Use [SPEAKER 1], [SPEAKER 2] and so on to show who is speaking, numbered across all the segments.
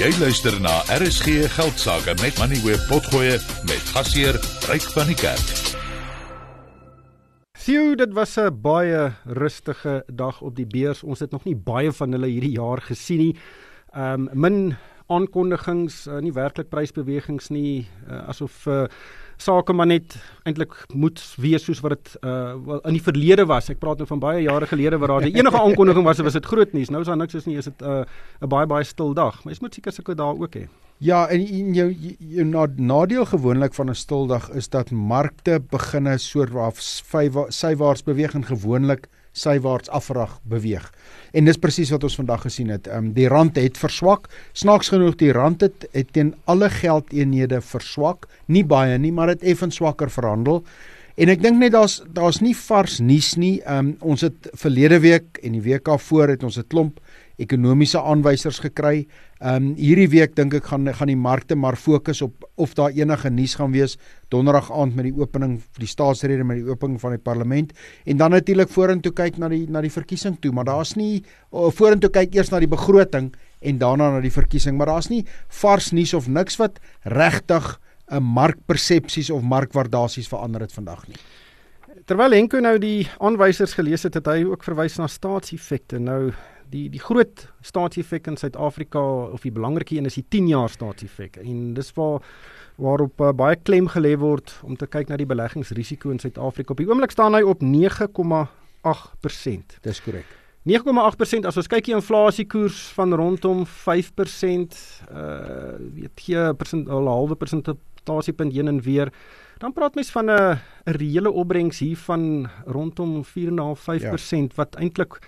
[SPEAKER 1] Jy luister na RSG Geldsaake met Money Web Potgoe met gasheer Ryk van die Kerk.
[SPEAKER 2] Sjoe, dit was 'n baie rustige dag op die beurs. Ons het nog nie baie van hulle hierdie jaar gesien nie. Ehm um, min aankondigings, uh, nie werklik prysbewegings nie, uh, asof uh, sake maar net eintlik moet wees soos wat dit uh in die verlede was. Ek praat nou van baie jare gelede waar daar enige aankondiging was, was dit groot nuus. Nou is daar niks is nie, is dit 'n uh, baie baie stil dag. Maar jy moet seker sulke dae ook hê.
[SPEAKER 3] Ja, en, en jou jou nadeel gewoonlik van 'n stil dag is dat markte beginne soort af sywaarts beweeg en gewoonlik sywaarts afrag beweeg. En dis presies wat ons vandag gesien het. Ehm um, die rand het verswak. Snaaks genoeg die rand het, het teen alle geldeenhede verswak. Nie baie nie, maar dit effens swakker verhandel. En ek dink net daar's daar's nie vars nuus nie. Ehm um, ons het verlede week en die week daarvoor het ons 'n klomp ekonomiese aanwysers gekry. Ehm um, hierdie week dink ek gaan gaan die markte maar fokus op of daar enige nuus gaan wees donderdag aand met die opening die staatsrede met die opening van die parlement en dan natuurlik vorentoe kyk na die na die verkiesing toe, maar daar's nie vorentoe kyk eers na die begroting en daarna na die verkiesing, maar daar's nie vars nuus of niks wat regtig 'n markpersepsies of markwaardasies verander het vandag nie.
[SPEAKER 2] Terwyl Henko nou die aanwysers gelees het, het hy ook verwys na staatseffekte. Nou die die groot staatseffek in Suid-Afrika of die belangrike een is die 10 jaar staatseffek en dis waar waarop uh, baie klem gelê word om te kyk na die beleggingsrisiko in Suid-Afrika. Op die oomblik staan hy op 9,8%.
[SPEAKER 3] Dis korrek.
[SPEAKER 2] 9,8% as ons kyk die inflasiekoers van rondom 5% uh weet jy 'n persent 'n halwe persentasiepunt heen en weer dan praat mens van 'n 'n reële opbrengs hier van rondom 4,5-5% ja. wat eintlik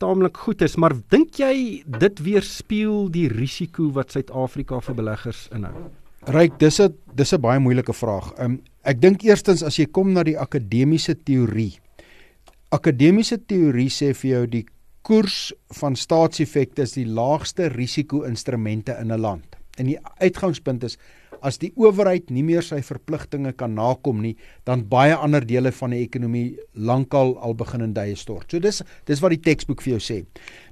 [SPEAKER 2] taamlik goed is, maar dink jy dit weerspieël die risiko wat Suid-Afrika vir beleggers inhou?
[SPEAKER 3] Ryk, dis 'n dis 'n baie moeilike vraag. Um, ek dink eerstens as jy kom na die akademiese teorie. Akademiese teorie sê vir jou die koers van staatseffekte is die laagste risiko instrumente in 'n land. En die uitgangspunt is as die owerheid nie meer sy verpligtinge kan nakom nie, dan baie ander dele van die ekonomie lankal al begin in duie stort. So dis dis wat die teksboek vir jou sê.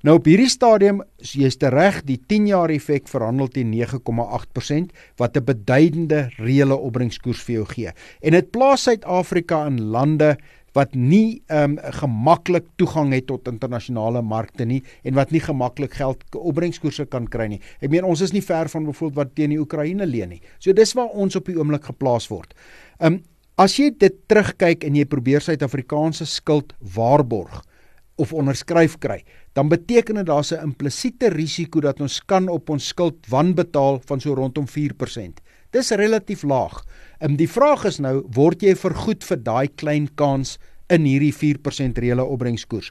[SPEAKER 3] Nou op hierdie stadium, jy's reg, die 10 jaar effek verhandel teen 9,8% wat 'n beduidende reële opbrengskoers vir jou gee. En dit plaas Suid-Afrika in lande wat nie ehm um, gemaklik toegang het tot internasionale markte nie en wat nie gemaklik geld opbrengskoerse kan kry nie. Ek meen ons is nie ver van byvoorbeeld wat teen die Oekraïne leen nie. So dis waar ons op die oomblik geplaas word. Ehm um, as jy dit terugkyk en jy probeer Suid-Afrikaanse skuld waarborg of onderskryf kry, dan beteken dit daar's 'n implisiete risiko dat ons kan op ons skuld wanbetaal van so rondom 4%. Dis relatief laag. Ehm die vraag is nou, word jy vergoed vir daai klein kans in hierdie 4% reële opbrengskoers?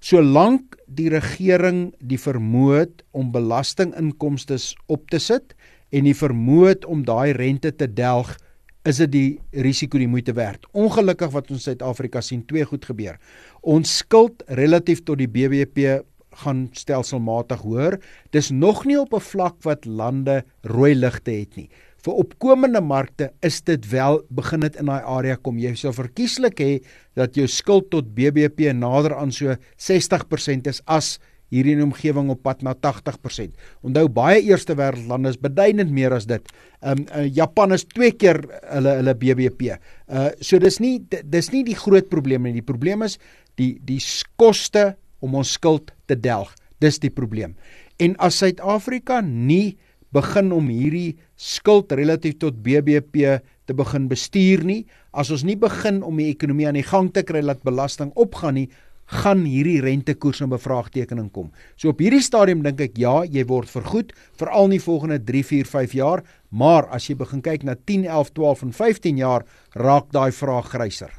[SPEAKER 3] Solank die regering die vermoë om belastinginkomste op te sit en die vermoë om daai rente te delg, is dit die risiko die moeite werd. Ongelukkig wat ons Suid-Afrika sien, twee goed gebeur. Ons skuld relatief tot die BBP gaan stelselmatig hoër. Dis nog nie op 'n vlak wat lande rooi ligte het nie vir opkomende markte is dit wel begin dit in daai area kom jy sou verkieslik hê dat jou skuld tot BBP nader aan so 60% is as hierdie omgewing op pad na 80%. Onthou baie eerste wêreldlande is beduidend meer as dit. Ehm um, uh, Japan is twee keer hulle hulle BBP. Uh so dis nie dis nie die groot probleem nie. Die probleem is die die koste om ons skuld te delg. Dis die probleem. En as Suid-Afrika nie begin om hierdie skuld relatief tot BBP te begin bestuur nie. As ons nie begin om die ekonomie aan die gang te kry laat belasting opgaan nie, gaan hierdie rentekoers in bevraagtekening kom. So op hierdie stadium dink ek ja, jy word vergoed veral in die volgende 3, 4, 5 jaar, maar as jy begin kyk na 10, 11, 12 en 15 jaar, raak daai vraag gryser.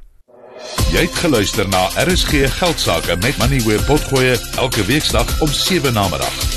[SPEAKER 1] Jy het geluister na RSG Geldsaake met Money where potgoe elke weeksdag om 7 na middag.